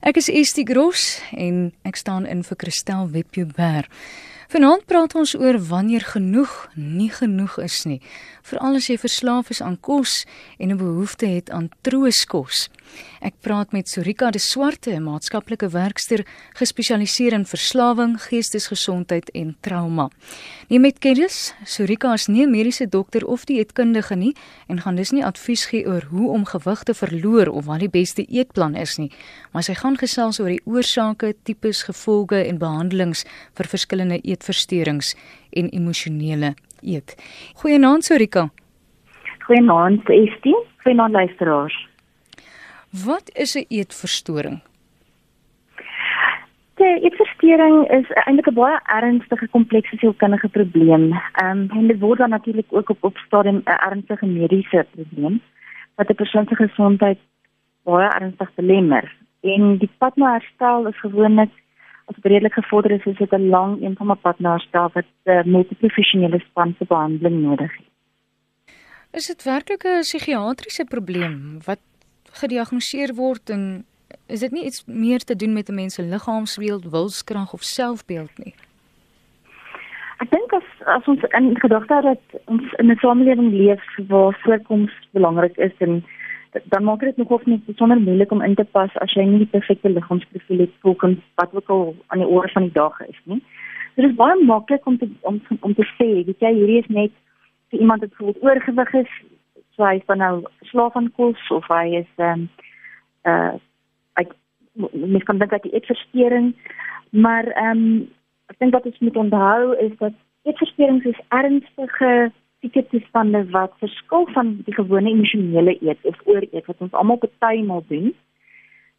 Ek is Estie Gross en ek staan in vir Christel Webber. Vanaand praat ons oor wanneer genoeg nie genoeg is nie, veral as jy verslaaf is aan kos en 'n behoefte het aan trooskos. Ek praat met Sorika de Swarte, 'n maatskaplike werkster gespesialiseer in verslawing, geestesgesondheid en trauma. Nie met kennis, Sorika is nie 'n mediese dokter of dieetkundige nie en gaan dus nie advies gee oor hoe om gewig te verloor of wat die beste eetplan is nie, maar sy gaan gesels oor die oorsake, tipes, gevolge en behandelings vir verskillende eetversteurings en emosionele eet. Goeienaand Sorika. Goeienaand Estie. Goeienaand luisteraars. Wat is 'n eetverstoring? Die eetversteuring is eintlik 'n baie ernstige komplekse sielkundige probleem. Ehm um, en dit word dan natuurlik ook op op stadium 'n ernstige mediese probleem wat 'n persoon se gesondheid baie ernstig belemmer. En die pad na herstel is gewoonlik as dit redelik gevorder is, is dit 'n lang een van 'n pad na herstel wat 'n uh, multiprofessionele span se behandeling nodig het. Is dit werklik 'n psigiatriese probleem wat gediagnoseer word en is dit nie iets meer te doen met 'n mens se liggaamsbeeld, wilskrag of selfbeeld nie? Ek dink as as ons in gedagte het dat ons in 'n samelewing leef waar voorkoms belangrik is en dan maak dit nog of nie besonder moeilik om in te pas as jy nie die perfekte liggaamsprofiel het volgens wat ook al aan die orde van die dag is nie. Dit is baie maklik om te om om te sê, weet jy, hierdie is net vir iemand wat voel oorgewig is, so hy is dan nou slaaf aan kos of hy is ehm um, uh ek mis kan dink dat die eetversteuring maar ehm um, ek dink wat ons moet onthou is dat eetversteurings is ernstige tipe toestande wat verskil van die gewone emosionele eet of ooreet wat ons almal partymal doen.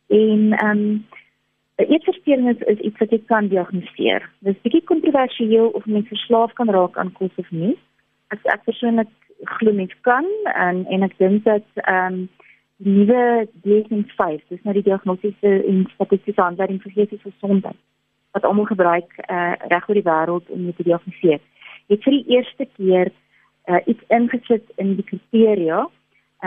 En ehm um, eetversteuring is, is iets wat jy kan diagnoseer. Dit is bietjie kontroversieel of mens verslaaf kan raak aan kos of nie. Ek ek persoonlik glo mens kan en en ek dink dat ehm um, die nuwe DSM-5, dis nou die diagnostiese en statistiese aanduiding vir geestelike gesondheid wat almal gebruik uh, reg oor die wêreld om dit te diagnoseer. Het vir die eerste keer uh, iets ingesit in die kriteria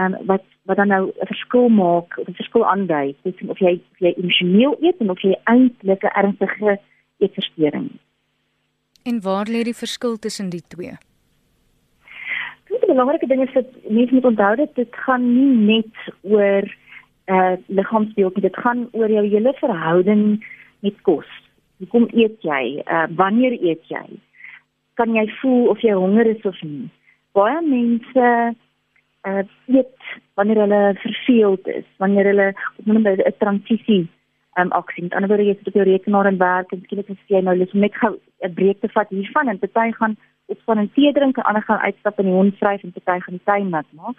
um, wat wat dan nou 'n verskil maak, 'n verskil aandui tussen of jy of jy emosioneel eet en of jy eintlik 'n ernstige eetversteuring het. En waar lê die verskil tussen die twee? die belangrike ding is dat mense moet onthou dat dit gaan nie net oor eh uh, liggaamsbeeld nie, dit gaan oor jou hele verhouding met kos. Hoekom eet jy? Eh uh, wanneer eet jy? Kan jy voel of jy honger is of nie? Baie mense eh uh, eet wanneer hulle verveeld is, wanneer hulle op 'n transisie um, aksie. Met ander woorde, jy sit op jou rekenaar en werk en skielik as jy nou net gou 'n breek te vat hiervan en party gaan opstaan en tee drink en ander gaan uitstap in die hond vryf en party gaan die tuin nat maak.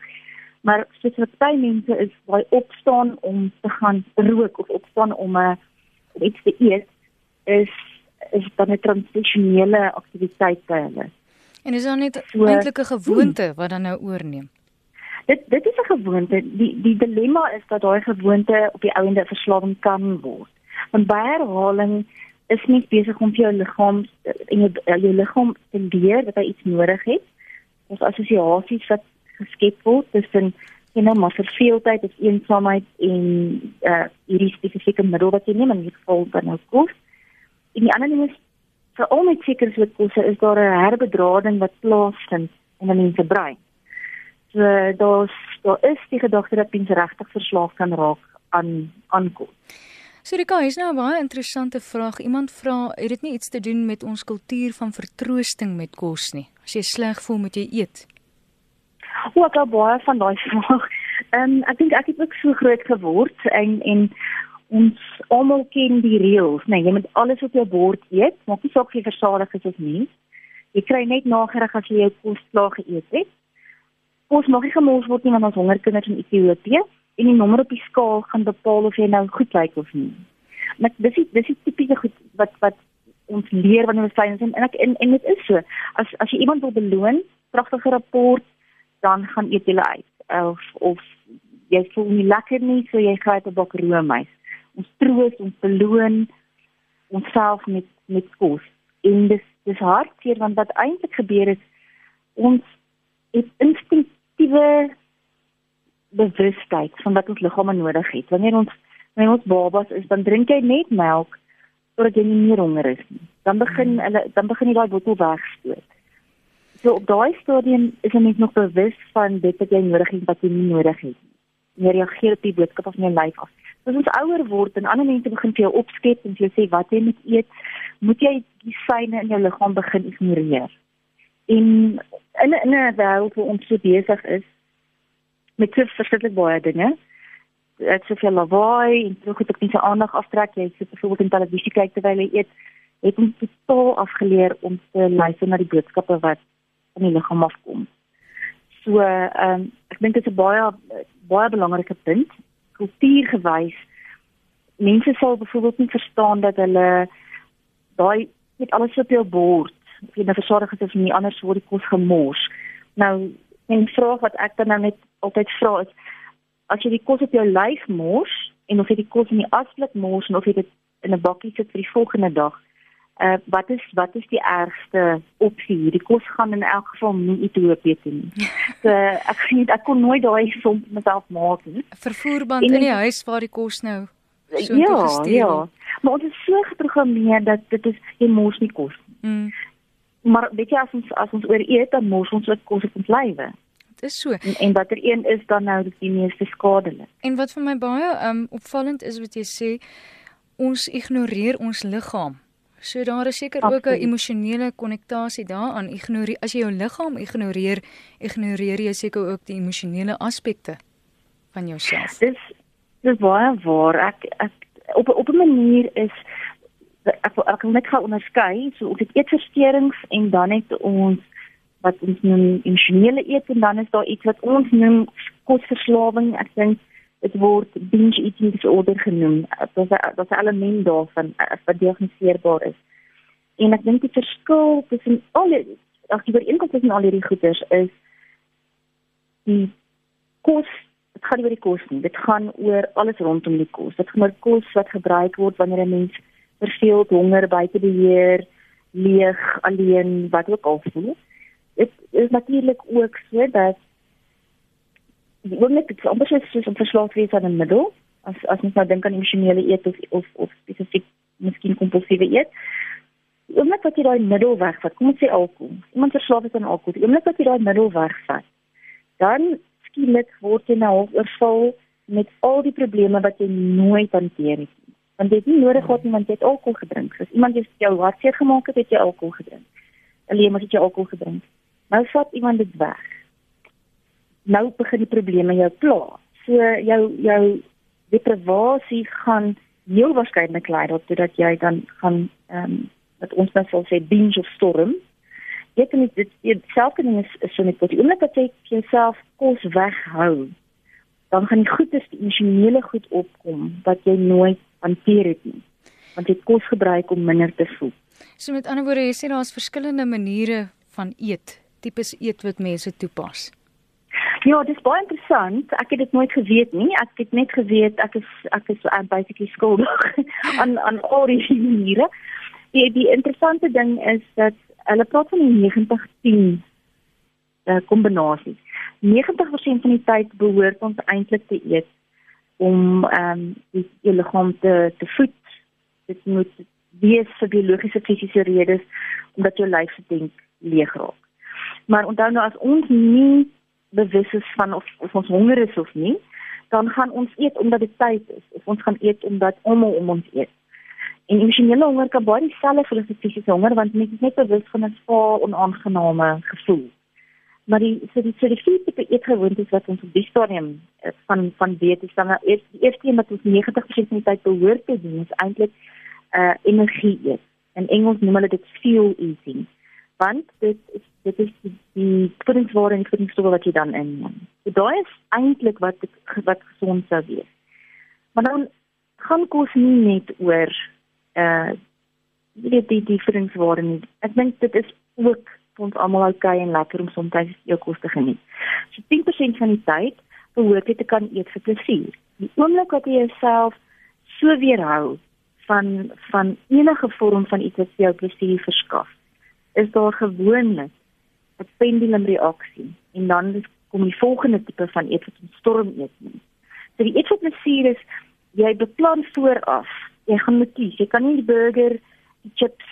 Maar spesifiek baie mense is baie opstaan om te gaan rook of opstaan om 'n uh, eh, iets te eet is is dan 'n transisionele aktiwiteit by hulle. En is dan net so, eintlik 'n gewoonte hmm. wat dan nou oorneem? Dit dit is 'n gewoonte. Die die dilemma is dat daai gewoonte op die ouende verslawing kan word. Want by herhaling is nie besig om jou liggaam en jou, jou liggaam te leer dat hy iets nodig het. Ons assosiasies wat geskep word tussen jy nou maar verveeldheid of eensaamheid en uh hierdie spesifieke middel wat jy neem in hierdie geval dan nou kos. En die ander ding is vir al my sekers wat kos is daar 'n herbedrading wat plaasvind in 'n mens se brein so daar's daar is die gedagte dat mens regtig verslaaf kan raak aan aan kos. So Rika, is nou 'n baie interessante vraag. Iemand vra, het dit nie iets te doen met ons kultuur van vertroosting met kos nie? As jy sleg voel, moet jy eet. O, ek het baie van daai vraag. Ehm um, ek dink ek het ook so groot geword en en ons almal ken die reëls, nee, jy moet alles op jou bord eet, maak nie saak of jy versadig is of nie. Jy kry net nagereg as jy jou kos klaar geëet het kos mag nie gemors word nie want ons honger kinders in Ethiopië en die nommer op die skaal gaan bepaal of jy nou goed lyk of nie. Maar dis is dis is tipiese goed wat wat ons leer wanneer ons klein is en ek en, en dit is so. As as jy iemand wil beloon, pragtige rapport, dan gaan eet jy uit of of jy voel nie lekker nie, so jy gryp 'n bak roomys. Ons troos, ons beloon onsself met met kos. En dis dis hartseer want wat eintlik gebeur is ons het instinktiewe bewustheid van wat ons liggame nodig het. Wanneer ons wanneer ons babas is, dan drink jy net melk totdat jy nie meer honger is nie. Dan begin hmm. hulle dan begin jy daai bottel wegstoot. So op daai stadium is jy net nog bewus van dit wat jy nodig het en wat jy nie nodig het nie. Jy reageer op die boodskap van jou lyf af. As ons ouer word en ander mense begin vir jou opskep en jy sê wat jy moet eet, moet jy die syne in jou liggaam begin ignoreer. En in 'n 'n wêreld waar ons so besig is met so verskriklik baie dinge, dit vir lawaai en so goed ek nie se aandag aftrek jy sit byvoorbeeld in televisie kyk terwyl jy eet het ons totaal afgeleer om te luister na die boodskappe wat van die liggaam afkom. So ehm um, ek dink dit is 'n baie baie belangrike punt kultuurgewys mense sal byvoorbeeld nie verstaan dat hulle daai net alles op jou bord of jy nou versorg is of nie anders word die kos gemors. Nou 'n vraag wat ek dan nou net altyd vra is as jy die kos op jou lyf mors en of jy die kos in die asblik mors en of jy dit in 'n bakkie sit vir die volgende dag. Uh wat is wat is die ergste opsie? Die kos gaan in elk geval nie Ethiopië toe nie. So ek sien ek kon nooit daai som myself maak nie. Vervoerband in die huis waar die kos nou so ja, ja. Maar ons is so geprogrammeer dat dit is jy mors nie kos nie. Mm. Maar weet jy as ons as ons oor eet dan mors ons ook kos op ons lywe is so. En, en watter een is dan nou die meeste skadelik? En wat vir my baie um opvallend is wat jy sê, ons ignoreer ons liggaam. So daar is seker ook 'n emosionele konnektasie daaraan. Ignoreer as jy jou liggaam ignoreer, ignoreer jy seker ook die emosionele aspekte van jouself. Dis dis baie waar. Ek ek op op 'n manier is ek ek kan net gou onderskei, so of dit eetversteurings en dan net ons wat ons noem emosionele eet en dan is daar iets wat ons noem kosverslawing. Ek dink dit word binge eating disorder genoem. Dit is dit is 'n element daarvan eh, wat diagnoseerbaar is. En ek dink die verskil tussen al die ag die ooreenkoms tussen al hierdie goeters is die kos dit gaan nie oor die kos nie. Dit gaan oor alles rondom die kos. Dit gaan oor kos wat gebruik word wanneer 'n mens verveeld, honger, buite beheer, leeg, alleen, wat ook al voel dit is natuurlik ook so dat die oomblik dit amper soos soos om verslaaf wees aan 'n middel. As as mens nou dink aan emosionele eet of of, of spesifiek miskien kompulsiewe eet. Die oomblik wat jy daai middel wegvat kom ons sê alkohol. Iemand verslaaf is aan alkohol. Die oomblik wat jy daai middel wegvat dan skielik word jy nou oorval met al die probleme wat jy nooit hanteer het want dit is nie nodig gehad iemand het alkohol gedrink. As iemand jou hartseer gemaak het het jy alkohol gedrink. Alleen maar het jy alkohol gedrink. Nou vat iemand dit weg. Nou begin die probleme jou pla. So jou jou deprivasie gaan heel waarskynlik lei tot dat jy dan gaan ehm um, wat ons nou sal sê binge of storm. Jy kan dit self kan is, is so net tot die oomblik dat jy jouself kos weghou, dan gaan die goedes die emosionele goed opkom wat jy nooit hanteer het nie. Want jy kos gebruik om minder te voel. So met ander woorde, jy sê daar's verskillende maniere van eet tipes eet wat mense toepas? Ja, dit is baie interessant. Ek het dit nooit geweet nie. Ek het net geweet ek is ek is uh, basically skuldig aan aan al die maniere. Die die interessante ding is dat hulle praat van die 90-10 uh, kombinasie. 90% van die tyd behoort ons eintlik te eet om ehm um, die, die liggaam te te voed. Dit moet wees vir biologiese fisiese redes omdat jou lyf se dink leeg raak. Maar onthou nou as ons nie bewus is van of, of ons honger is of nie, dan gaan ons eet omdat dit tyd is of ons gaan eet omdat almal om ons eet. En emosionele honger kan baie dieselfde voel as fisiese honger want mens is net bewus van 'n swaar onaangename gevoel. Maar die so die so die tipe eetgewoontes wat ons op die stadium eh, van van weet is dan eers die eerste een wat ons 90% van die tyd behoort te doen is eintlik uh energie eet. In Engels noem hulle dit fuel eating want dit is dit is die, voedingsware en die voedingsstowwe wat jy dan inneem. So daai is eintlik wat wat gesond sou wees. Maar dan gaan kos nie net oor uh die die, die voedingsware nie. Ek dink dit is ook vir ons almal oukei en lekker om soms jou kos te geniet. So 10% van die tyd behoort jy te kan eet vir plesier. Die oomblik wat jy jouself so weerhou van van enige vorm van iets wat jou plesier verskaf is daar gewoonlik 'n pendulumreaksie en dan kom die volgende tipe van eet wat ons storm eet. So die eet wat plesier is jy beplan vooraf. Jy gaan moet kies. Jy kan nie die burger, die chips,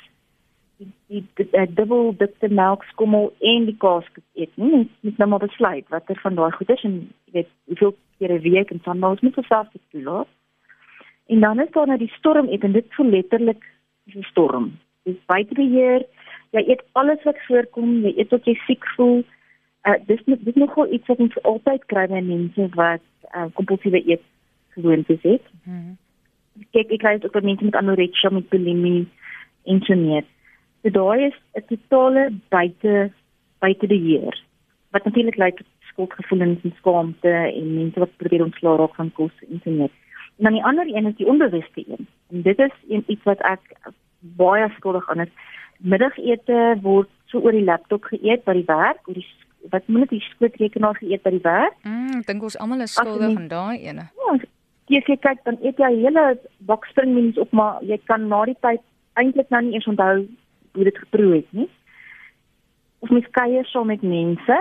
die die, die, die dubbel dikte melkskommel en die kaas eet nie. Jy moet nou maar besluit watter van daai goed is en jy weet hoeveel keer 'n week en dan moet jy self toelaat. En dan is daar nou die storm eet en dit voel letterlik soos 'n storm. Dis buite beheer. Jy eet alles wat voorkom, jy eet wat jy siek voel. Uh dis dis nogal iets wat ons altyd kry by mense wat uh, kompulsiewe eet gewoontes het. Mm -hmm. Kyk, ek kry dit ook by mense met anorexia, met bulimie en so meer. So daai is 'n totale buite buite beheer. Wat natuurlik lei tot skuldgevoelens en skaamte en mense wat probeer ontslaa raak van kos en so meer. En dan die ander een is die onbewuste een. En dit is een, iets wat ek baie skuldig aan is. Middagete word so oor die laptop geëet by die werk, oor die wat moet die skootrekenaar geëet by die werk? Mm, ek dink ons almal is skuldig aan daai ene. Ja, as jy kyk dan eet jy hele bak springmenies op, maar jy kan na die tyd eintlik nou nie eens onthou hoe dit geproe het nie. Of mens kuier saam met mense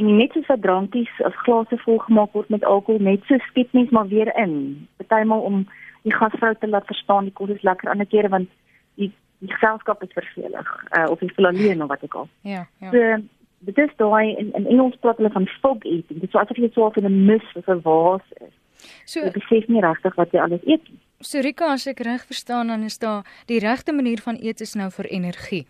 en net soos wat drankies of glase vol gemaak word met alkohol, net so skiet mens maar weer in. Partymal om die gasvrou te laat verstaan die kos is lekker ander kere want die geselskap is vervelig uh, of jy voel alleen of wat ook al. Ja, ja. So, dit is daai in in Engels praat hulle van fog eating. Dit is asof jy so in 'n mis of 'n waas is. So jy besef nie regtig wat jy alles eet nie. So Rika, as ek reg verstaan, dan is daar die regte manier van eet is nou vir energie.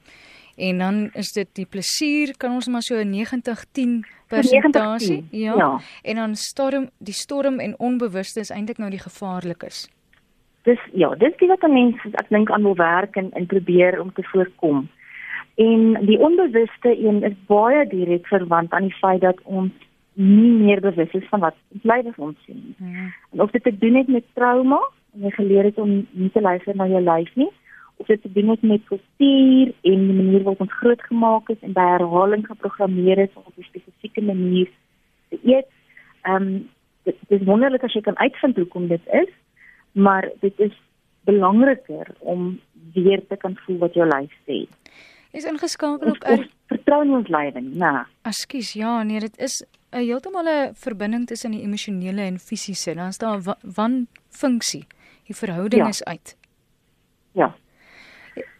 En dan is dit die plesier, kan ons maar so 'n 90-10 persentasie, ja. ja. En dan storm, die storm en onbewuste is eintlik nou die gevaarlikes. Dis ja, dis die wat mense ek dink aan wil werk en en probeer om te voorkom. En die onbewuste een is baie direk verwant aan die feit dat ons nie meer bewus is van wat ons lyf ons sien. Hmm. En of dit te doen het met trauma, en jy geleer het om nie te luister na jou lyf nie, of dit te doen het met kultuur en die manier waarop ons grootgemaak is en by herhaling geprogrammeer is op 'n spesifieke manier te eet. Ehm um, dit, dit is wonderlik as jy kan uitvind hoekom dit is, maar dit is belangriker om weer te kan voel wat jou lyf sê. Is ingeskakel op er... vertrou in ons lyding, nee. Ekskuus, ja, nee, dit is 'n heeltemal 'n verbinding tussen die emosionele en fisiese. Dan is daar 'n wanfunksie. Die verhouding ja. is uit. Ja.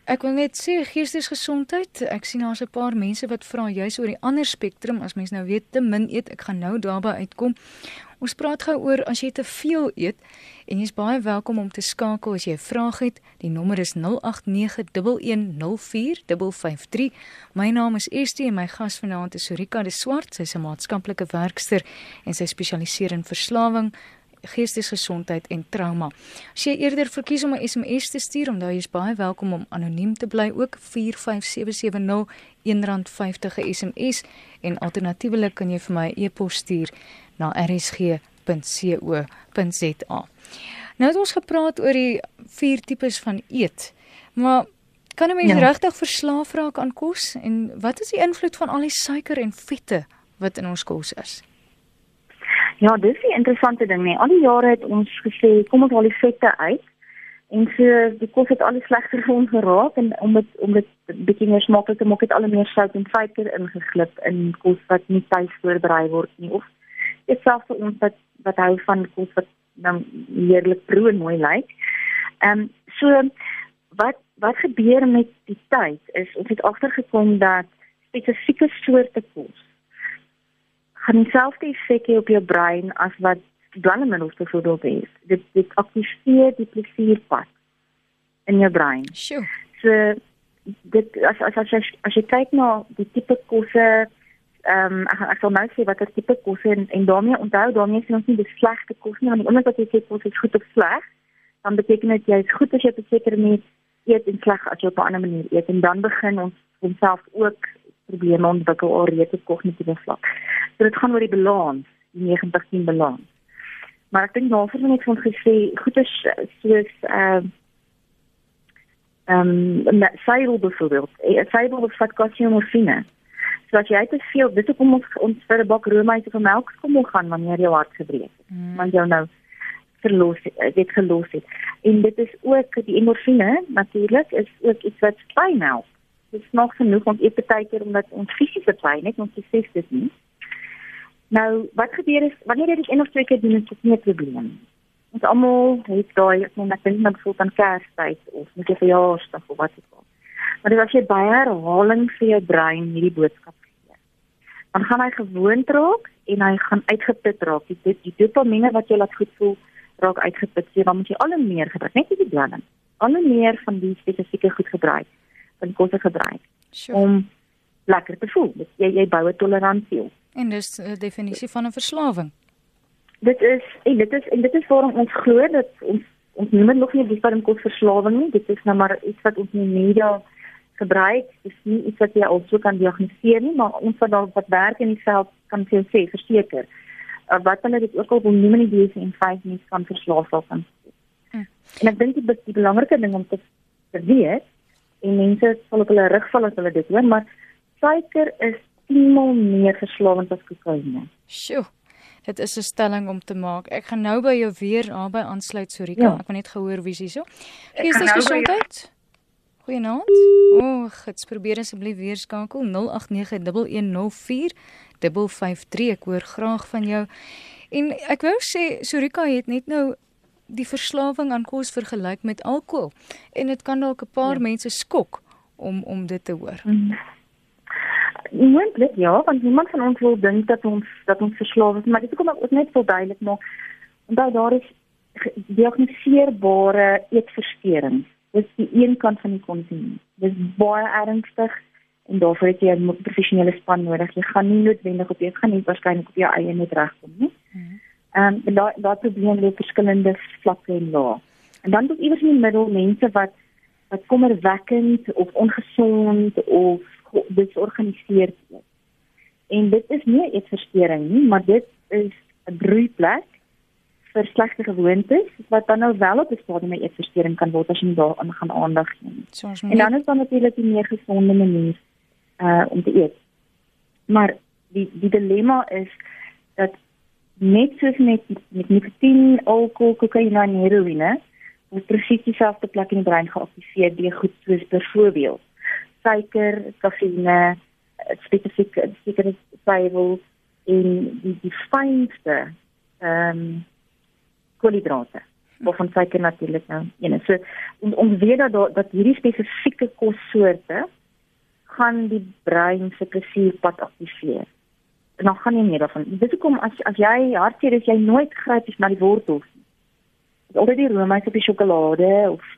Ek wil net sê geestesgesondheid. Ek sien daar's 'n paar mense wat vra juis oor die ander spektrum as mens nou weet te min eet. Ek gaan nou daarby uitkom. Ons praat gou oor as jy te veel eet en jy's baie welkom om te skakel as jy 'n vraag het. Die nommer is 0891104553. My naam is Estie en my gas vanaand is Sorika de Swart. Sy's 'n maatskaplike werkster en sy spesialiseer in verslawing geestesgesondheid en trauma. As jy eerder verkies om 'n SMS te stuur, onthou jy's baie welkom om anoniem te bly ook 45770 R1.50 'n SMS en alternatiefelik kan jy vir my 'n e e-pos stuur na rsg.co.za. Nou het ons gepraat oor die vier tipes van eet. Maar kan 'n mens ja. regtig verslaaf raak aan kos en wat is die invloed van al die suiker en vette wat in ons kos is? Ja, dis 'n interessante ding nie. Al die jare het ons gesê kom ons haal die vette uit. En so die kos het al slegter vir ons geraak en om dit om dit bietjie meer smaaklik te maak het al meer sout en suiker ingeglip in kos wat nie tuis voorberei word nie of selfs vir ons wat wat hou van kos wat dan heerlik proe en mooi lyk. Ehm um, so wat wat gebeur met die tyd is ons het agtergekom dat spesifieke soorte kos gaan dieselfde effek hê op jou brein as wat dwelmmiddels byvoorbeeld het. Dit dit aktiveer die plesierpad in jou brein. Sjoe. So dit as as as jy as jy kyk na die tipe kosse ehm um, ek, ek sal nou sê watter tipe kosse en, en daarmee onthou daarmee sien ons nie die slegte kos nie want omdat jy sê kos is goed of sleg dan beteken dit jy is goed as jy beseker nie eet en sleg as jy op 'n ander manier eet en dan begin ons onsself ook probleme ontwikkel alreeds op kognitiewe vlak. So dit gaan oor die balans, die 90-10 balans. Maar ek dink navorsing het ons gesê goeie soos ehm uh, ehm um, sable byvoorbeeld, eh, sable of So as jy te veel, dit is kom ons ons vir 'n bak roomys of melk kom wil gaan wanneer jou hart gebreek het. Mm. Want jou nou verlos het, dit gelos het. En dit is ook die endorfine natuurlik is ook iets wat pyn help dit is nog genoeg om eet baie keer omdat ons fisiese pyn net ons besef dit nie. Nou, wat gebeur is wanneer jy dit een of twee keer doen, is dit nie 'n probleem. Ons almal het daai ek net dink net voel van Kerstyd of met 'n verjaarsdag of wat ook al. Maar dit as jy baie herhaling vir jou brein hierdie boodskap. Dan gaan hy gewoond raak en hy gaan uitgeput raak. Die die, die dopamine wat jy laat goed voel raak uitgeput. So dan moet jy al meer gebruik, net die blanding. Al meer van die spesifieke goed gebruik. Van kosse gebruik. Sure. Om lekker te voel. Dit jy jy bou 'n toleransie op. En dis 'n definisie van 'n verslawing. Dit is en dit is en dit is waarom ons glo dat ons ons noem dit nog nie die farm kos verslawing nie. Dit is nou maar iets wat ons in die media gebruik. Dit is nie iets wat jy also kan diagnoseer nie, maar ons wat daar wat werk in die veld kan vir jou sê verseker. Uh, wat hulle dit ook al wil noem in die DSM-5 nie kan verslaaf word aan. Hmm. En ek dink die, die belangrike ding om te, te weet en mense sal op hulle rug val as hulle dit hoor, maar suiker is tienmal meer verslawend as kokaine. Sjoe. Dit is 'n stelling om te maak. Ek gaan nou by jou weer naby aansluit Sorika. Ja. Ek wil net gehoor wie is hierso. Geestes nou. Goeienaand. O, oh, gits probeer asseblief weer skakel 0891104553. Ek hoor graag van jou. En ek wou sê Sorika het net nou die verslawing aan kos vergelyk met alkohol en dit kan dalk 'n paar ja. mense skok om om dit te hoor. Mm. Moontlik ja, want niemand van ons wil dink dat ons dat ons verslaaf is, maar dit kom ook net vir duidelik maak. Onthou daar is diagnoseerbare eetversteurings. Dis die een kant van die konsum. Dis baie ernstig en daarvoor het jy 'n professionele span nodig. Jy gaan nie noodwendig op jy gaan nie waarskynlik op jou eie net regkom nie. Ehm um, daar daar probleem lê verskillende vlakke en lae. En dan is iewers in die middel mense wat wat kommerwekkend of ongesond of disorganiseerd is. En dit is nie 'n eetversteuring nie, maar dit is 'n broeiplek vir slegte gewoontes wat dan nou wel op 'n stadium 'n eetversteuring kan word as jy daaraan gaan aandag gee. En dan is dan natuurlik die meer gesonde manier uh om te eet. Maar die die dilemma is dat net soos met met nikotien, alkohol, kokaine en heroïne, word presies dieselfde plek in die brein geaktiveer deur goed soos byvoorbeeld suiker, kafeïne, spesifiek sekere suiwels en die die fynste ehm um, koolhidrate waarvan suiker natuurlik nou een is. So ons ons weet dat dat hierdie spesifieke kossoorte gaan die brein se plesierpad aktiveer. En dan gaan jy meer daarvan. Dis hoekom as as jy hartseer is, jy nooit gryp jy na die wortels nie. Altyd die roomys op die sjokolade of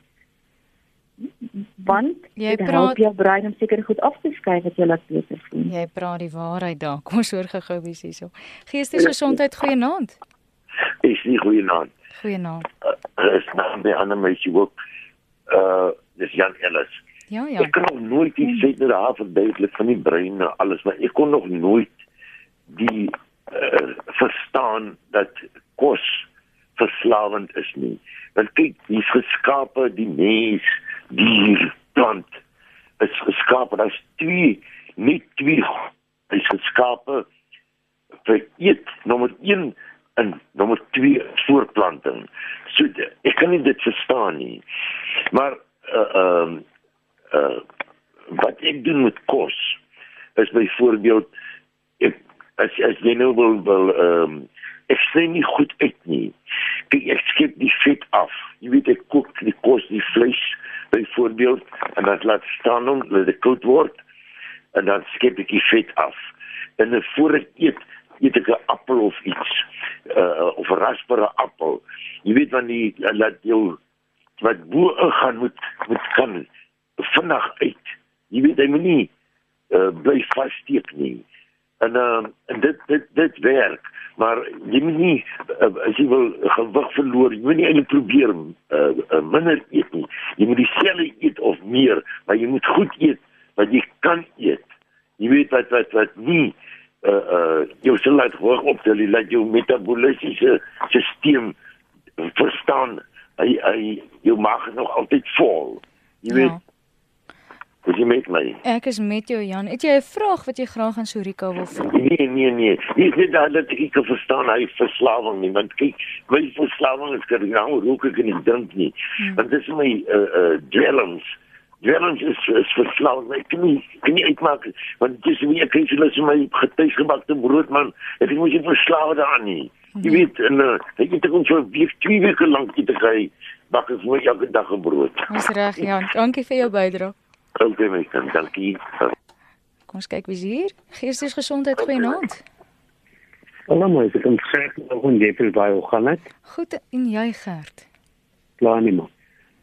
want jy praat jou brein om seker goed af te skei wat jy laat beter voel. Jy praat die waarheid daar. Kom ons hoor gou wie is hierso. Geestesgesondheid goeie naand. Is nie goeie naand. Goeie naand. Uh, is naam by ander meisie ook. Uh dis Jan Ellis. Ja ja. Ek nog nooit iets sê oor haar verduidelik van die brein en alles, maar ek kon nog nooit die uh, verstaan dat kos verslawend is nie. Want kyk, hier's geskape die mens dier plant is geskaap en daar's twee nie twee is geskaap vir eet nommer 1 en nommer 2 voorplanting. So ek kan nie dit verstaan nie. Maar uh ehm uh, uh wat ek doen met kos is byvoorbeeld ek as as jy nou wil wil ehm um, ek sê nie goed uit nie. Kyk, ek skep die vet af. Jy weet ek kook die kos, die vleis byvoorbeeld en dan laat staan hom dat dit koud word en dan skep ek die vet af. En voor ek eet, eet ek 'n appel of iets uh, of 'n raspberry appel. Jy weet van die laat jou wat bo gaan moet moet kan vinnig uit. Jy weet hy moet nie uh, bly vassteek nie. En uh, en dit dit dit werk maar jy moet nie uh, as jy wil gewig verloor, jy moet nie eintlik probeer uh, uh, minder eet nie. Jy moet dieselfde eet of meer, maar jy moet goed eet wat jy kan eet. Jy weet wat wat wat nie uh uh jou sal laat hoog op tel, laat jou metabooliese stelsel verstaan. Hy hy jou maag nog altyd vol. Jy weet ja. Wat jy met my? Ek is met jou Jan. Het jy 'n vraag wat jy graag aan Sorika wil vra? Nee, nee, nee. Jy sê dat dat ek kan verstaan hy verslawing nie, want kyk, my verslawing is gering nou rook ek nie drink nie. Hmm. Want dis my uh uh dwelms. Dwelms is is verslawing. Ek kan nie kan nie uitmaak want dis wie ek kyk hulle is my getuigsgebakte brood man. Ek moet jy verslaaf daaraan nie. Jy weet en uh, ek het ook so weer twee weke lank te kry bak ek vir elke dag 'n brood. Dis reg, Jan. Dankie vir jou bydrae. Okay, my kind, dankie. Kom ons kyk wie's hier. Geestesgesondheid goeienaand. Hallo my, ek kom sê nog 'n depel by hoe gaan dit? Goed en jy Gert? Klaar nie man.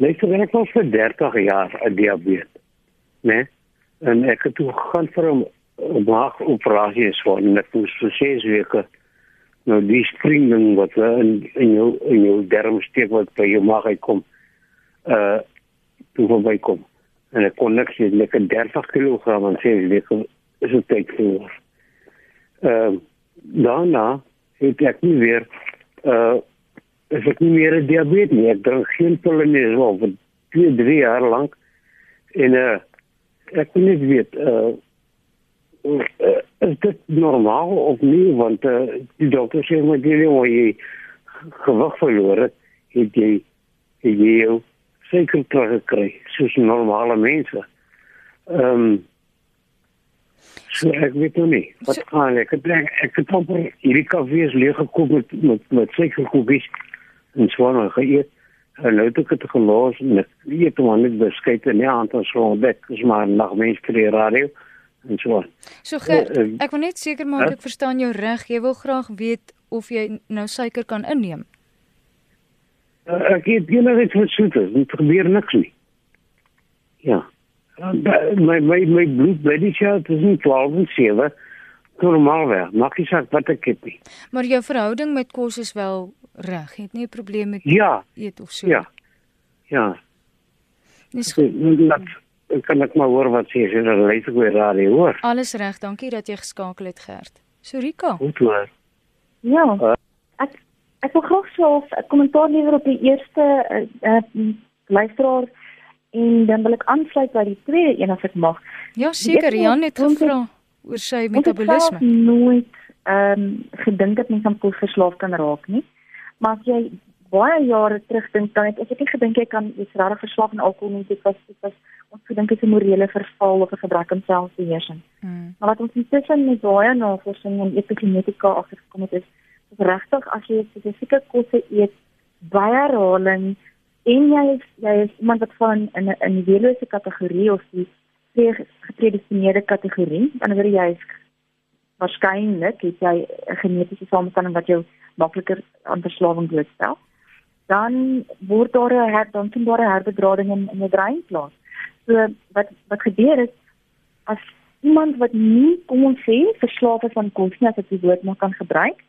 Nee, so ek was vir 30 jaar 'n diabetes. Nee? En ek het toe gaan vir 'n maagoperasie is voor en ek moes vir 6 weke nou die springing wat in in jou in jou darmsteek wat by jou maag uitkom. Uh toe verby kom. En ek kon niks sê lekker 30 kg en 6 weke is dit tyd vir. Ehm uh, daarna het ek nie weer uh is ek nie meer diabetes nie. Ek drink geen pille nie so vir 2, 3 jaar lank. En uh ek wil net weet uh, uh is dit normaal of nie want uh, die dokter sê maar jy moet jy gewig verloor het, het jy het jy jou teruggekry soos normale mense. Ehm um, So ek weet nou nie. Wat so, gaan ek? Ek dink ek het amper hierdie kafees leeg gekoop met met met suikerkoekies en swaar geëet. En nou het ek dit gelos en ek weet hoe om net beskuit en nie aan te so ontdek is maar nog mens vir die radio en so. So Gert, uh, ek wil net seker maak ek verstaan jou reg. Jy wil graag weet of jy nou suiker kan inneem. Uh, ek het nie net vir soete, dit gebeur niks nie. Ja. Uh, my my my bloed by die chat is nie 12 en 7 normaal wel maak jy sê wat ek het nie. Maar jou verhouding met kos is wel reg. Het nie 'n probleem met ja. eet of so? Ja. Ja. Dis goed dat ek kan net maar hoor wat sê jy dan lees ek weer radio hoor. Alles reg dankie dat jy geskakel het Gert. Sorika goed hoor. Ja. Uh, ek ek wil graag so 'n kommentaar lewer op die eerste uh, uh, luisteraar en dan wil ek aansluit by die tweede een as ek mag. Ja, seker, Jan het gevra oor sy metabolisme. Ek het nooit ehm um, gedink dat mens aan kos verslaaf kan raak nie. Maar as jy baie jare terugdink, dan het ek net gedink jy kan jy's regtig verslaaf aan alkohol nie. Dit was dit was ons gedink is 'n morele verval of 'n gebrek aan selfbeheersing. Hmm. Maar wat ons intussen met baie navorsing en epigenetika agtergekom het is, is regtig as jy spesifieke kosse eet, baie herhaling en jy is jy is iemand wat van in 'n individuele kategorie of die gepredestineerde kategorie, wanneer jy is waarskynlik het jy 'n genetiese samestelling wat jou makliker aan verslawing blootstel, dan word daar 'n her, dan sien daar 'n herbedrading in in jou brein plaas. So wat wat gebeur is as iemand wat nie kom ons sê verslaaf is aan kos nie as die woord maar kan gebruik,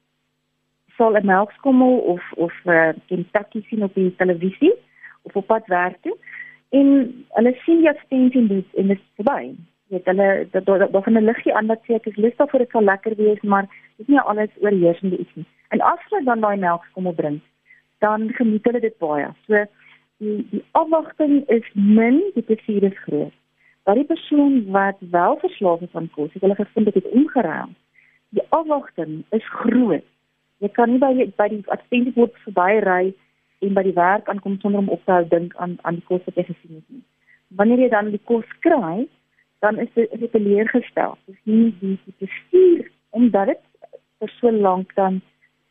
sal 'n melkskommel of of 'n uh, Kentucky sien op die televisie of op pad werk toe en hulle sien die en dit en dit is verby. Jy weet hulle dat daar van 'n liggie aan wat sê ek is lus daarvoor dit sal lekker wees, maar dit is nie alles oorheersende iets nie. En as hulle dan daai melkskommel bring, dan geniet hulle dit baie. So die die afwagting is min, die plesier is groot. Maar die persoon wat wel verslaaf is aan kos, het hulle gevind dit omgeruil. Die afwagting is groot jy kan nie by by die advertensiebord verbyry en by die werk aankom sonder om op te hou dink aan aan die kos wat jy gesien het nie. Wanneer jy dan die kos kry, dan is dit is dit teleurgestel. Dis nie die die bestuur omdat dit vir so lank dan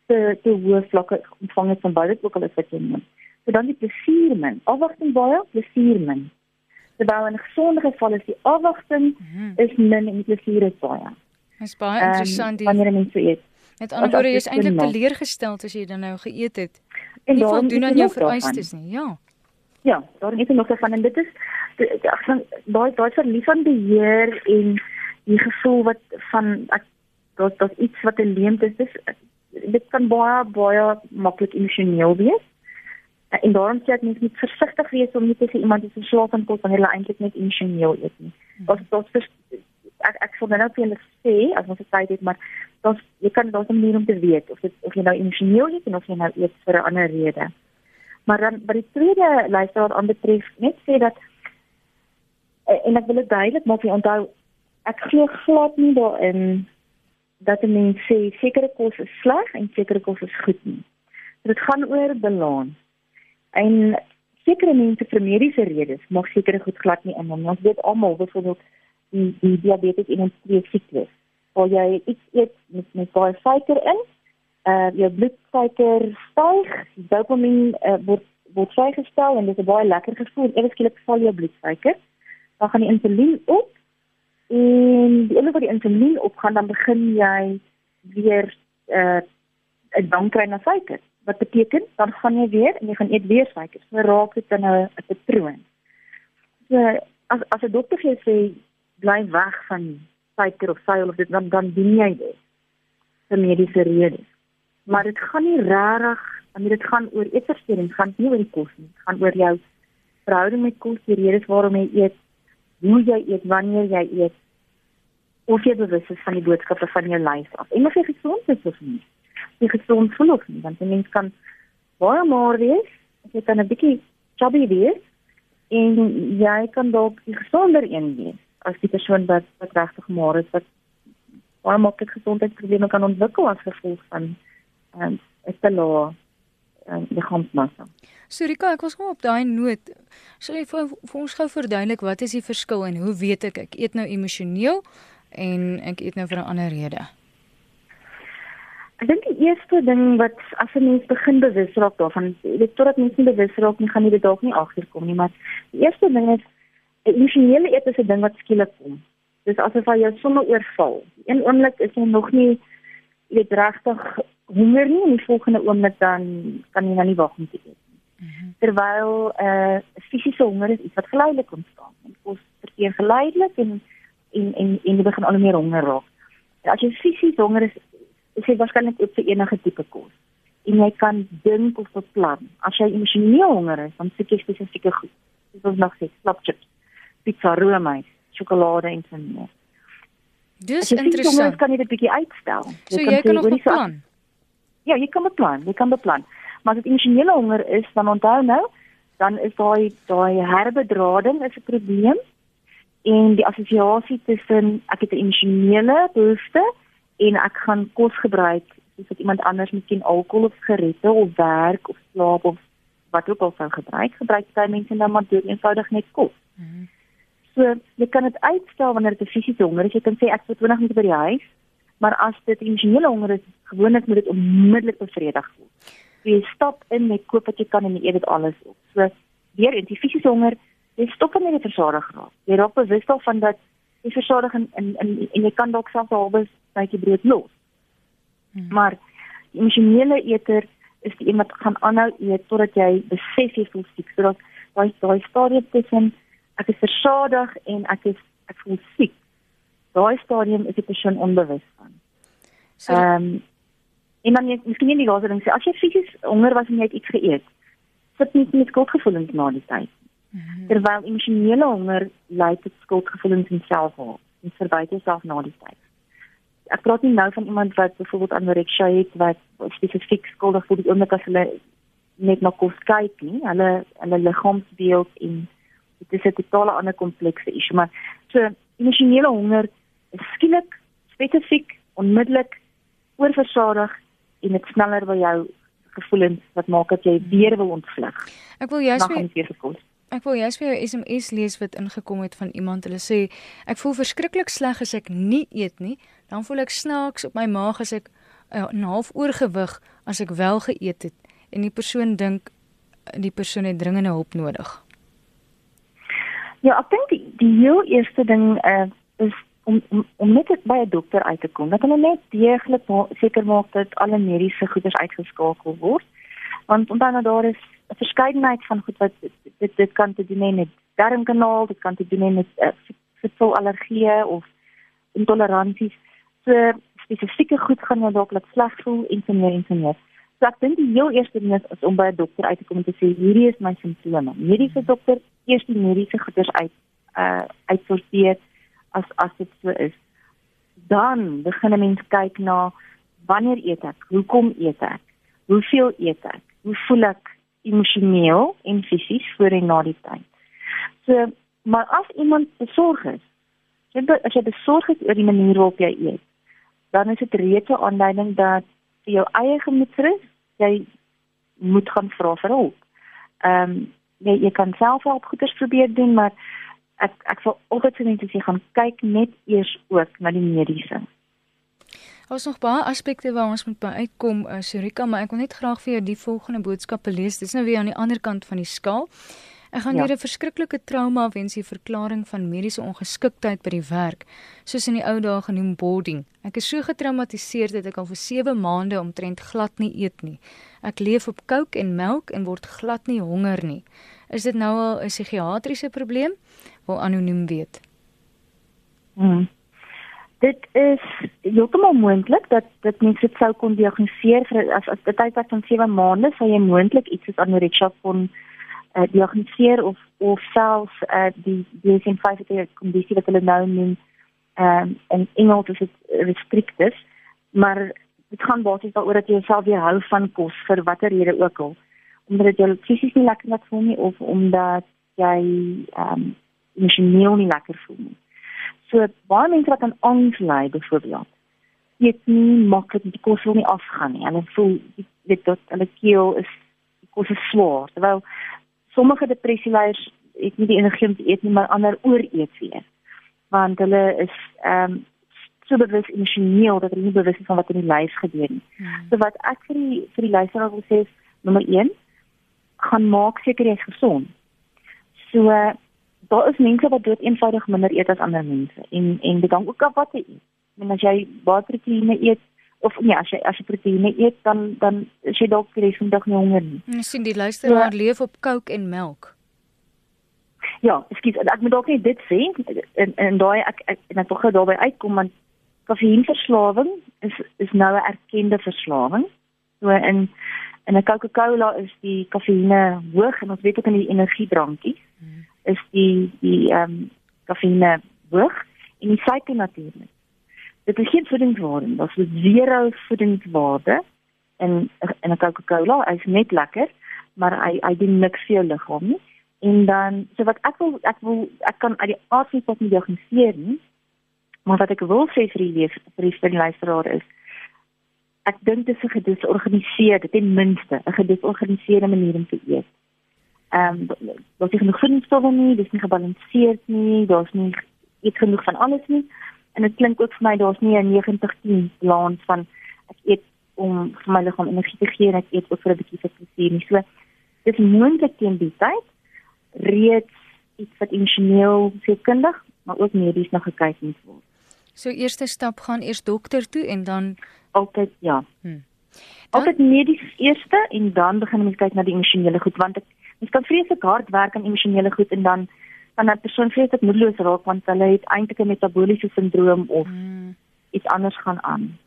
te te hoë vlakke ontvang het van baie ook al is wat jy neem. So dan die plesier min. Afwagting baie, plesier min. Terwyl in 'n gesonde geval is die afwagting mm. is min en die plesier is baie. Dis baie interessant um, wanneer mense eet. Met ander woorde, jy is eintlik teleurgestel as jy dan nou geëet het. En nie voldoen aan jou vereistes nie. Ja. Ja, daar is nog van en dit is ek van daai daai verlies van beheer en die gevoel wat van ek dat dat iets wat 'n leemte is, dis dit kan baie baie maklik emosioneel wees. En daarom sê ek mens moet versigtig wees om nie te sê iemand is verslaaf aan kos wanneer hulle eintlik net emosioneel eet nie. Dit dit ek ek sou nou vir hulle sê as ons dit het maar dan jy kan dan 'n manier om te weet of dit of jy nou emosioneel is en of jy nou eet vir 'n ander rede. Maar dan by die tweede lyste wat aanbetref net sê dat eh, en ek wil dit duidelik maak jy onthou ek glo glad nie daarin dat 'n mens sê sekere kos is sleg en sekere kos is goed nie. Dit gaan oor balans. En sekere mense vir mediese redes mag sekere goed glad nie inneem. Ons weet almal byvoorbeeld die die diabetes in 'n twee siklus. Waar jy iets eet met met baie suiker in uh jou bloedsuiker styg, dopamien uh, word word vrygestel en dit is 'n baie lekker gevoel. Ewe skielik val jou bloedsuiker. Dan gaan die insulien op en die oomblik wat die insulien opgaan dan begin jy weer uh 'n dankry na suiker. Wat beteken dan gaan jy weer en jy gaan eet weer suiker. So raak dit dan 'n patroon. So as as 'n dokter vir jou sê bly weg van suiker of suiwel of dit dan dan doen jy dit vir mediese redes. Maar dit gaan nie regtig, want dit gaan oor eetversteuring, gaan nie oor die kos nie. Dit gaan oor jou verhouding met kos, die redes waarom jy eet, hoe jy eet, wanneer jy eet of jy bewus is van die boodskappe van jou lyf af. En of jy gesond is of nie. Jy gesond voel of nie, want 'n mens kan baie maar wees, jy kan 'n bietjie chubby wees en jy kan dalk die gesonder een wees as die persoon wat wat regtig maar is wat baie maklik gesondheidsprobleme kan ontwikkel as gevolg van ehm um, 'n te lae ehm liggaamsmassa. Surika, ek was gou op daai noot. Sal jy vir, vir ons gou verduidelik wat is die verskil en hoe weet ek ek eet nou emosioneel en ek eet nou vir 'n ander rede? Ek dink die eerste ding wat as 'n mens begin bewus raak daarvan, dit totdat mens nie bewus raak nie, gaan jy dit dalk nie agterkom nie, maar die eerste ding is 'n emosionele eet is 'n ding wat skielik kom. Dis asof jy jou sommer oorval. Een oomblik is jy nog nie weet regtig honger nie en die volgende oomblik dan kan jy nou nie wag om te eet nie. Mm -hmm. Terwyl 'n uh, fisiese honger is iets wat geleidelik ontstaan. Dit kos verkeer geleidelik en en en en jy begin al meer honger raak. As jy fisies honger is, is jy waarskynlik op vir enige tipe kos. En jy kan dink of beplan. As jy emosioneel honger is, dan soek jy spesifieke goed. Dis ons nog sê, slapchips, pizza, roomys, sjokolade en so meer. Dis interessant. Jy kan dit 'n bietjie uitstel. Jy so kan jy kan nog beplan. So, ja, jy kan beplan, jy kan beplan. Maar as dit emosionele honger is, dan onthou nou, dan is daai daai herbedrading is 'n probleem en die assosiasie tussen ek het 'n emosionele behoefte en ek gaan kos gebruik soos wat iemand anders miskien alkohol of sigarette of werk of slaap of wat ook al sou gebruik, gebruik baie mense nou maar doen eenvoudig net kos. Mm -hmm. So jy kan dit uitstel wanneer dit fisiese honger is. Jy kan sê ek vir 20 minute by die huis, maar as dit emosionele honger is, gewoonlik moet dit onmiddellik bevredig word. So, jy stap in met koop wat jy kan en jy eet dit alles op. So weer in die fisiese honger jy stop net die versadig raak. Jy raak bewus daarvan dat jy versadig en en en, en jy kan dalk selfs 'n halwe tydjie brood los. Hmm. Maar die emosionele eter is die een wat gaan aanhou eet totdat jy besef jy voel siek. So daai daai stadium tussen ek is versadig en ek is ek voel siek. Daai stadium is die persoon onbewus van. Ehm um, en dan jy miskien nie die laaste ding sê as jy fisies honger was en jy het iets geëet, sit nie met skuldgevoelens na die tyd. -hmm. Terwyl emosionele honger lei tot skuldgevoelens en selfhaat en verwyte jouself na die tyd. Ek praat nie nou van iemand wat byvoorbeeld anorexia het wat spesifiek skuldig voel die oomblik as hulle net na kos kyk nie, hulle hulle liggaamsbeeld en dit is 'n totale ander komplekse issue, maar so emosionele honger is skielik spesifiek onmiddellik oorversadig en dit sneller by jou gevoelens wat maak dat jy weer wil ontvlug. Ek wil juist weer Ek wil jous vir jou SMS lees wat ingekom het van iemand. Hulle sê ek voel verskriklik sleg as ek nie eet nie. Dan voel ek snaaks op my maag as ek uh, 'n half oorgewig as ek wel geëet het en die persoon dink die persoon het dringende hulp nodig. Ja, ek dink die, die heel eerste ding uh, is om om om net by 'n dokter uit te kom. Dat hulle net deeglik seker maak dat alle mediese goeders uitgeskakel word. Want onthou nou daar is 'n verskeidenheid van goed wat dit dit kan te doen met darmkanaal, dit kan te doen met uh, voedselallergieë of intoleransies. So spesifieke goed gaan jou dalk laat sleg voel en so meer en so meer. So ek dink die heel eerste ding is, is om by 'n dokter uit te kom en te sê hierdie is my simptome. Mediese dokter eers die mediese goeders uit uh uitsorteer as as dit so is. Dan begin 'n mens kyk na wanneer eet ek? Hoekom eet ek? Hoeveel eet ek? Hoe voel ek? emosioneel en fisies voor en na die tyd. So, maar as iemand besorg is, as jy besorg is oor die manier waarop jy eet, dan is dit reeds 'n aanduiding dat vir jou eie gemoedsrus, jy moet gaan vra vir hulp. Ehm um, jy jy kan self help goeders probeer doen, maar ek ek sal altyd sê net as jy gaan kyk net eers ook na die mediese. Daar's nog baie aspekte waar ons moet by uitkom, uh, Surika, maar ek wil net graag vir jou die volgende boodskappe lees. Dis nou weer aan die ander kant van die skaal. Ek gaan ja. deur 'n verskriklike trauma wens die verklaring van mediese ongeskiktheid by die werk, soos in die ou dae genoem boarding. Ek is so getraumatiseer dat ek al vir 7 maande omtrent glad nie eet nie. Ek leef op kook en melk en word glad nie honger nie. Is dit nou al 'n psigiatriese probleem? Wil anoniem weet. Hmm. Dit is heeltemal moontlik dat dit mense dit sou kon diagnoseer vir as as dit tyd van 7 maande sou jy moontlik iets soos anorexia kon uh, diagnoseer of of selfs uh, die DSM-5 kondisie wat hulle nou noem ehm um, en Engels is dit restricted maar dit gaan basies daaroor dat jy jouself weerhou van kos vir watter rede ook al omdat jy fisies nie lekker laat voel nie of omdat jy ehm um, emosioneel nie lekker voel nie. So baie mense wat aan angs ly byvoorbeeld eet nie maklik die kos wil nie afgaan nie. Hulle voel dit dat hulle keel is die kos is swaar terwyl sommige depressieleiers het nie die energie om te eet nie, maar ander ooreet weer. Want hulle is ehm um, so bewus emosioneel dat hulle nie bewus is van wat in die lyf gebeur nie. Hmm. So wat ek vir die vir die luisteraar wil sê is nommer 1 gaan maak seker jy is gesond. So uh, daar is mense wat dood eenvoudig minder eet as ander mense en en dit hang ook af wat jy eet. En as jy baie proteïene eet, of nee as jy as jy proteïene eet dan dan as jy dalk vir die vandag nie honger nie. Jy sien die luisteraar ja. leef op kook en melk. Ja, ekskuus, ek moet dalk net dit sê en en daai ek ek en ek wil gou daarby uitkom want koffienverslawing is is nou 'n erkende verslawing. So in in 'n Coca-Cola is die koffiene hoog en ons weet ook in die energiedrankies hmm. is die die ehm um, koffiene hoog en die suiker natuurlik dit is geen voedingswaarde dit is zero voedingswaarde in in 'n Coca-Cola. Hy's net lekker maar hy hy doen niks vir jou liggaam nie. En dan so wat ek wil ek wil ek kan uit die aard van die diagnoseer nie maar wat ek wil sê vir die leef vir die luisteraar is ek dink dit is 'n gedisorganiseerde ten minste 'n gedisorganiseerde manier om te eet. Ehm um, wat is genoeg voedingsstowwe nie dis nie gebalanseerd nie daar's nie iets genoeg van alles nie en dit klink ook vir my daar's nie 'n 90-10 balans van ek eet om vir my liggaam energie te gee en ek eet ook vir 'n bietjie vir plesier nie. So dis moontlik teen die tyd reeds iets wat emosioneel sekerdig, maar ook medies nog gekyk moet word. So eerste stap gaan eers dokter toe en dan altyd ja. Hmm. Dan... Altyd medies eerste en dan begin mens kyk na die emosionele goed want ek mens kan vreeslik hard werk aan emosionele goed en dan kan 'n persoon vreeslik moedeloos raak want hulle het eintlik 'n metabooliese sindroom of hmm. iets anders gaan aan.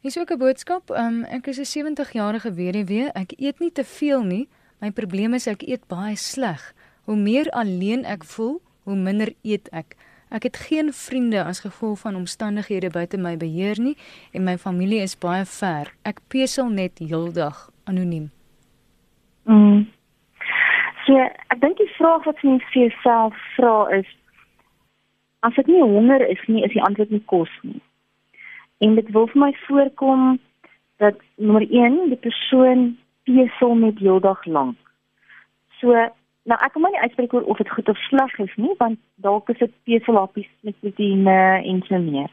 Hier's ook 'n boodskap. Um, ek is 'n 70-jarige weduwee. Ek eet nie te veel nie. My probleem is ek eet baie sleg. Hoe meer alleen ek voel, hoe minder eet ek. Ek het geen vriende as gevolg van omstandighede buite my beheer nie en my familie is baie ver. Ek pesel net heeldag anoniem. Mm. So, ek dink die vraag wat jy vir jouself vra is as ek nie honger is nie, is die antwoord nie kos nie. En dit wil vir my voorkom dat nommer 1 die persoon pesel met heeldag lank. So, nou ek kan maar nie uitspreek oor of dit goed of sleg is nie, want dalk is dit peselappies met proteïene en so meer.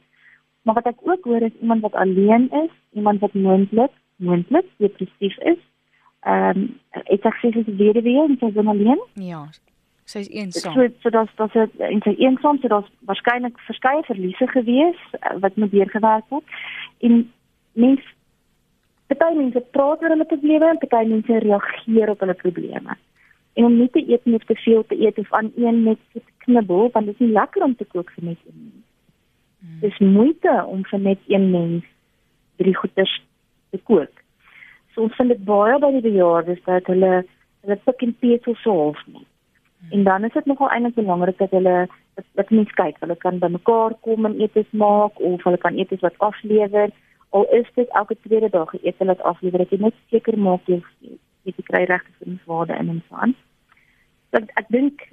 Maar wat ek ook hoor is iemand wat alleen is, iemand wat moontlik moontlik depressief is ehm um, ek sê sy is weduwee en sy is alleen. Ja. Sy is eensaam. So so dat dat sy in sy eensaam so daar's waarskynlik verskeie verliese gewees uh, wat moet deurgewerk word. En mens baie mense praat oor hulle probleme en baie mense reageer op hulle probleme. En om nie te eet nie of te veel te eet of aan een net te knibbel, want dit is nie lekker om te kook vir net een mens. Hmm. Dis moeite om vir net een mens drie goeders te kook ons vind dit baie by die bejaardes dat hulle hulle pik en petel so half nie. En dan is dit nogal eintlik belangrik dat hulle dat mense kyk, hulle kan by mekaar kom en eetes maak of hulle kan eetes wat aflewer al is dit elke tweede dag hulle dit aflewer. Dit net seker maak jy jy kry regte voedingswaarde in en van. So ek, ek dink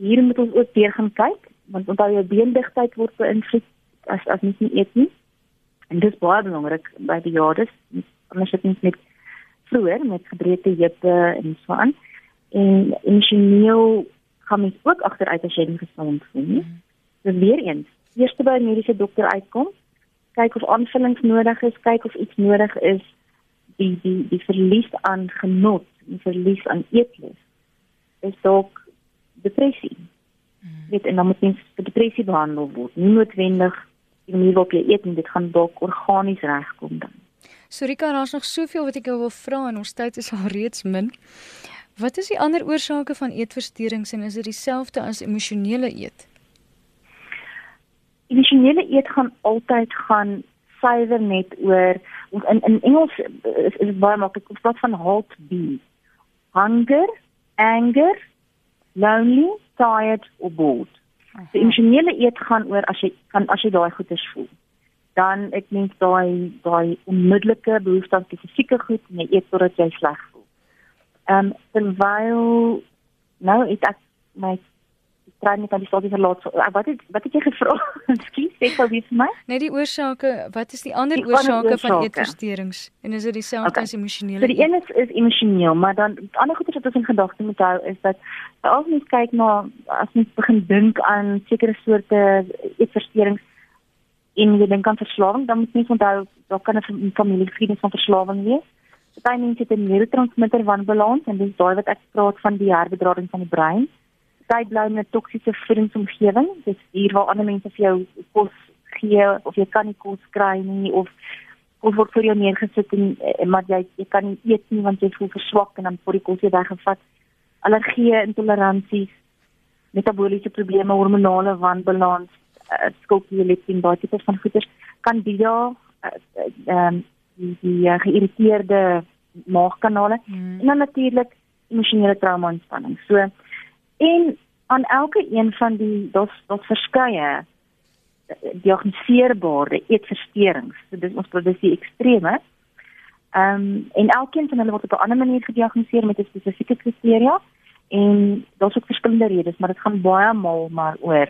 hier moet ons ook weer gaan kyk want onthou jou beendigtheid word beïnvloed as as mens nie eet nie. En dit is baie belangrik by die jades. Anders het mens net vroeër met gebreekte heupe en so aan. En emosioneel gaan mens ook agteruit as jy nie gesond voel nie. So weer eens, eers by 'n mediese dokter uitkom kyk of aanvullings nodig is, kyk of iets nodig is die die die verlies aan genot, die verlies aan eetlus is dalk depressie. Hmm. Dit en dan moet mens vir depressie behandel word. Nie noodwendig die manier waarop jy eet en dit gaan dalk organies regkom dan. Sorika, daar's nog soveel wat ek jou wil vra en ons tyd is al reeds min. Wat is die ander oorsake van eetversteurings en is dit dieselfde as emosionele eet? Emosionele eet gaan altyd gaan suiwer net oor in in Engels is, is baie maklik om wat van halt be. Hunger, anger, lonely, tired or bored. Die emosionele eet gaan oor as jy kan as jy daai goeders voel. Dan ek mens daai daai onmiddellike behoefte aan fisieke goed en jy eet totdat jy sleg voel. Ehm um, terwyl nou ek my trein nie kan die stadie verlaat. So, uh, wat het wat het jy gevra? Ekskuus, sê gou weer vir my. Net die oorsake, wat is die ander die oorsake van eetversteurings en is dit dieselfde okay. as emosionele? So die een is is emosioneel, maar dan ander goeie wat ons in gedagte moet hou is dat as mens kyk na as mens begin dink aan sekere soorte eetversteurings en jy dink aan verslawing, dan moet mens onthou daar kan 'n familiegeskiedenis van verslawing wees. Party mense het 'n neurotransmitter wanbalans en dis daai wat ek praat van die herbedrading van die brein tyd bly in 'n toksiese voedingsomgewing. Dit is hier waar ander mense vir jou kos gee of jy kan nie kos kry nie of of word vir jou neergesit en, en maar jy jy kan nie eet nie want jy voel verswak en dan word die kos jy weggevat. Allergie, intoleransies, metabooliese probleme, hormonale wanbalans, uh, skopieleptin, baie tipe van goeters kan dit ja ehm die, die uh, geïrriteerde maagkanale hmm. en dan natuurlik emosionele trauma en spanning. So En aan elke een van die daar's daar's verskeie diagnoseerbare eetversteurings. So dis ons produs die extreme. Ehm um, en elkeen van hulle word op 'n ander manier gediagnoseer met 'n spesifieke kriteria en daar's ook verskillende redes, maar dit gaan baie maal maar oor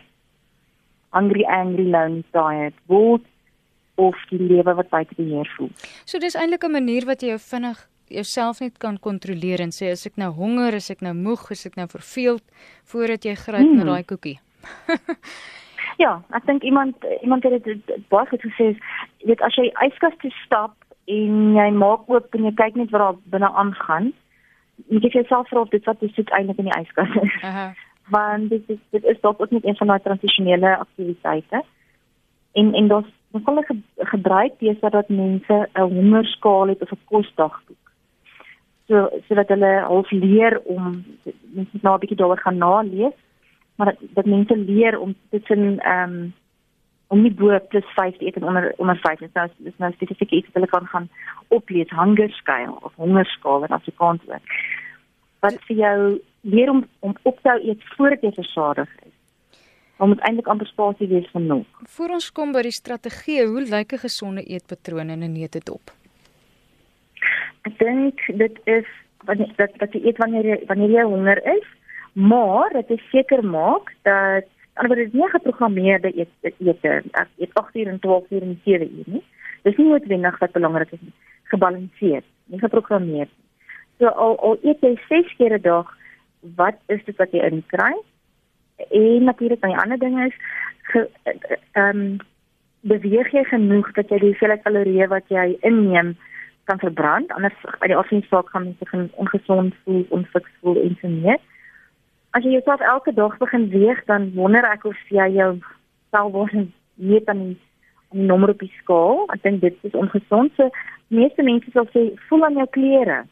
hungry, angry, lonely, tired, bored of die lewe wat buite beheer voel. So dis eintlik 'n manier wat jy jou vinnig jouself net kan kontroleer en sê as ek nou honger, as ek nou moeg, as ek nou verveeld voordat jy gryp hmm. na daai koekie. ja, ek dink iemand iemand het dit baie goed gesê, jy weet as jy yskas toe stap en jy maak oop en jy kyk net wat daar binne aangaan, moet jy jouself vra of dit wat jy soek eintlik in die yskas is. Aha. Want dit is dit is dalk ook net een van daai transisionele aktiwiteite. En en daar's ons kon gebruik dis dat mense 'n hongerskaal het of 'n kosdagboek. So sodat hulle half leer om mense nou 'n bietjie daaroor gaan nalees maar dat, dat mense leer om tussen ehm um, om nie bo plus 5 te eet en onder onder 5 is nou is nou spesifiek iets wat hulle kan gaan oplees hungerskaal of hongerskaal in Afrikaans ook. Wat vir jou leer om om op te eet voordat jy versadig is om eintlik amper spasie wees vir nog voor ons kom by die strategie hoe lyk 'n gesonde eetpatroon in 'n neutedop Ek dink dit is wanneer dat dat jy eet wanneer jy wanneer jy honger is, maar dit is seker maak dat anders is nie geprogrammeerde eet eet ek eet 8 uur en 12 uur en 7 uur nie. Dis nie noodwendig wat belangrik is nie. Gebalanseer, nie geprogrammeer. So al al eet jy 6 keer 'n dag, wat is dit wat jy inkry? En natuurlik 'n ander ding is ehm um, beweeg jy genoeg dat jy die hoeveelheid kalorieë wat jy inneem kan verbrand anders uit die afsien saak gaan mense ongesond voel, onfiks voel en so meer. As jy jouself elke dag begin weeg, dan wonder ek of jy jou selfword net aan die, aan die nommer op die skaal. Ek dink dit is ongesond. So meeste mense sal sê voel aan jou klere.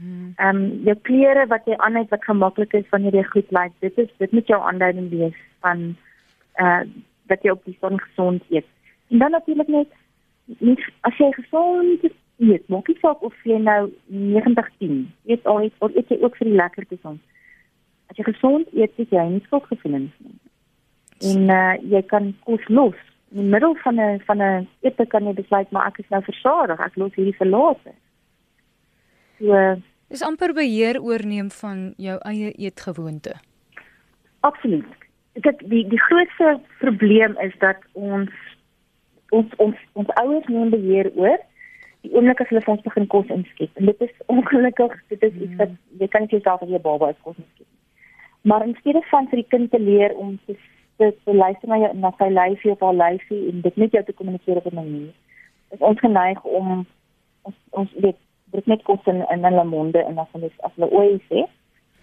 Ehm um, jou klere wat jy aan het wat gemaklik is wanneer jy goed lyk. Dit is dit moet jou aanduiding wees van eh uh, dat jy op die son gesond eet. En dan natuurlik net nie as jy gesond eet. Maak nie saak of jy nou 90-10 eet al iets of eet jy ook vir die lekkertes ons. As jy gesond eet, het jy nie skuldgevoelens nie. En uh, jy kan kos los. In die middel van 'n van 'n ete kan jy besluit maar ek is nou versadig, ek los hierdie verlate. So is amper beheer oorneem van jou eie eetgewoonte. Absoluut. Dit die die grootste probleem is dat ons ons ons ons ouers neem beheer oor die oomblik as hulle vir ons begin kos inskep. En dit is ongelukkig, dit is iets wat jy kan nie self as jy baba is kos inskep. Maar in steede van vir die kind te leer om te te, te luister na jou na sy lyfie of haar lyfie en dit net jou te kommunikeer op 'n manier, is ons geneig om ons ons weet dit net kos in in hulle monde en as hulle as hulle ooit sê.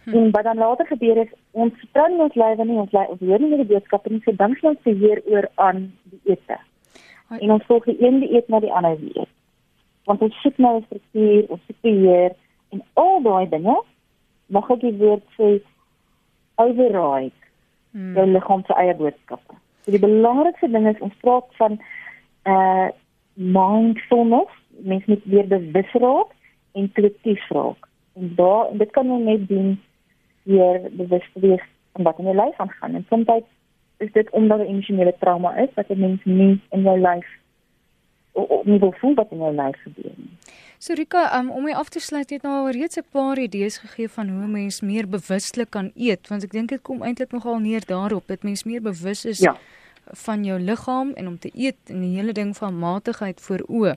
Hm. En wat dan later gebeur is ons vertrou nie ons lywe nie, ons ons hoor nie die boodskappe nie, so dan sien ons verheer oor aan die ete. En ons volg die een dieet na die ander dieet. Want ons soek nou 'n struktuur, ons soek beheer en al daai dinge mag ek die woord sê override hmm. jou liggaam se eie boodskappe. So die belangrikste ding is ons praat van uh mindfulness, mens moet weer bewus raak en kreatief raak. En daar en dit kan jy net doen deur bewus te wees van wat in jou lyf aangaan. En soms is dit omdat 'n emosionele trauma is wat 'n mens nie in jou lyf nie wil voel wat in jou lyf gebeur nie. So Rika, um, om my af te sluit het nou al reeds 'n paar idees gegee van hoe mens meer bewuslik kan eet, want ek dink dit kom eintlik nogal neer daarop dat mens meer bewus is ja. van jou liggaam en om te eet en die hele ding van matigheid voor oë.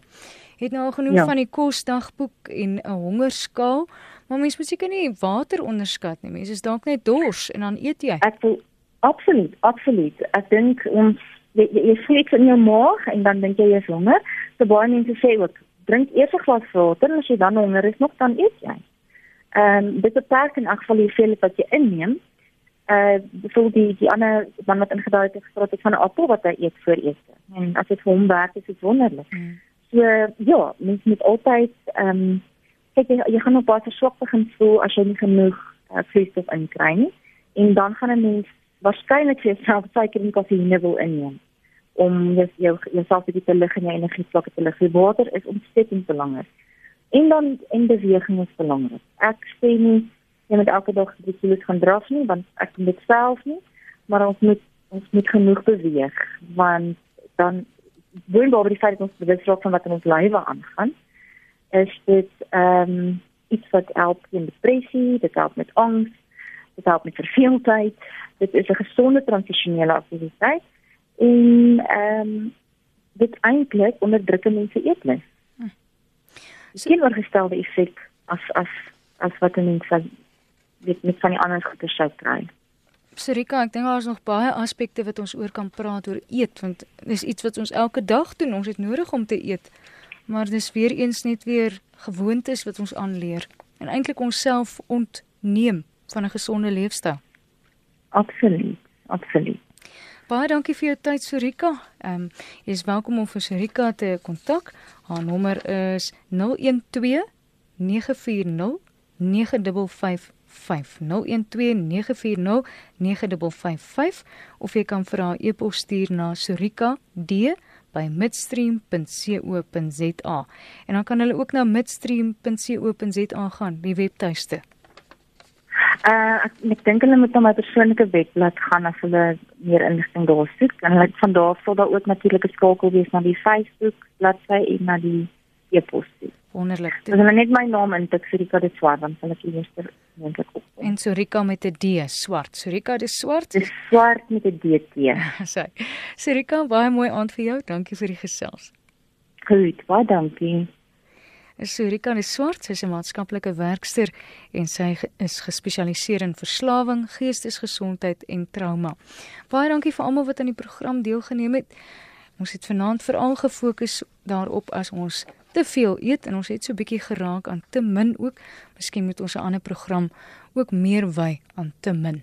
Het nou al genoem ja. van die kosdagboek en 'n hongerskaal, maar mens moet seker nie water onderskat nie. Mens is dalk net dors en dan eet jy. Ek wil absoluut, absoluut. Ek dink ons jy jy voel iets in jou maag en dan dink jy jy is honger. So baie mense sê ook drink eers 'n glas water en as jy dan honger is nog dan eet jy. Ehm um, dit beperk in elk geval die hoeveelheid wat jy inneem. Uh so die die ander man wat ingedaai het gespreek het van 'n appel wat hy eet voor ete. En as dit vir hom werk is dit wonderlik. Hmm. So ja, mens moet altyd ehm um, kyk jy, jy gaan op baie swak begin voel as jy nie genoeg uh, vloeistof inkry nie. En dan gaan 'n mens waarskynlik jouself suiker en koffie wil inneem om jou jou jouself bietjie te lig en jou energie vlakke te lig. Die water is ontsettend belangrik. En dan en beweging is belangrik. Ek sê nie jy moet elke dag die kilos gaan draf nie want ek doen dit self nie, maar ons moet ons moet genoeg beweeg want dan boonop die feit dat ons bewus raak van wat in ons lywe aangaan is dit ehm um, iets wat help in depressie, dit help met angs, dit help met verveeldheid. Dit is 'n gesonde transisionele aktiwiteit en ehm um, dit eintlik onderdruk mense eetlus. Hm. Dis geen oorgestelde effek as as as wat mense weet met van die ander goeie sou kry. Serika, ek dink daar is nog baie aspekte wat ons oor kan praat oor eet want dis iets wat ons elke dag doen. Ons het nodig om te eet. Maar dis weer eens net weer gewoontes wat ons aanleer en eintlik onsself ontneem van 'n gesonde leefstyl. Absoluut, absoluut. Baie dankie vir jou tyd Sorika. Ehm um, jy is welkom om vir Sorika te kontak. Haar nommer is 012 940 9555 0129409555 of jy kan vir haar e-pos stuur na sorika.d@midstream.co.za en dan kan hulle ook na midstream.co.za gaan, die webtuiste. Uh ek, ek dink hulle moet na my persoonlike webblad gaan as hulle meer inligting daar soek. En hulle van daar sal daar ook natuurlik 'n skakel wees na die Facebook bladsy en na die e-pos. Wonderlik. Dis hulle net my naam in Rika de Swart want hulle kies eers moontlik op. En Sorika met 'n D, swart. Sorika de Swart. Dis swart met 'n DT. Sy. Sorika, baie mooi aand vir jou. Dankie vir die gesels. Goed, baie dankie. Surika is swart, sy is 'n maatskaplike werkster en sy is gespesialiseer in verslawing, geestesgesondheid en trauma. Baie dankie vir almal wat aan die program deelgeneem het. Ons het vanaand veral gefokus daarop as ons te veel eet en ons het so bietjie geraak aan te min ook. Miskien moet ons 'n ander program ook meer wy aan te min.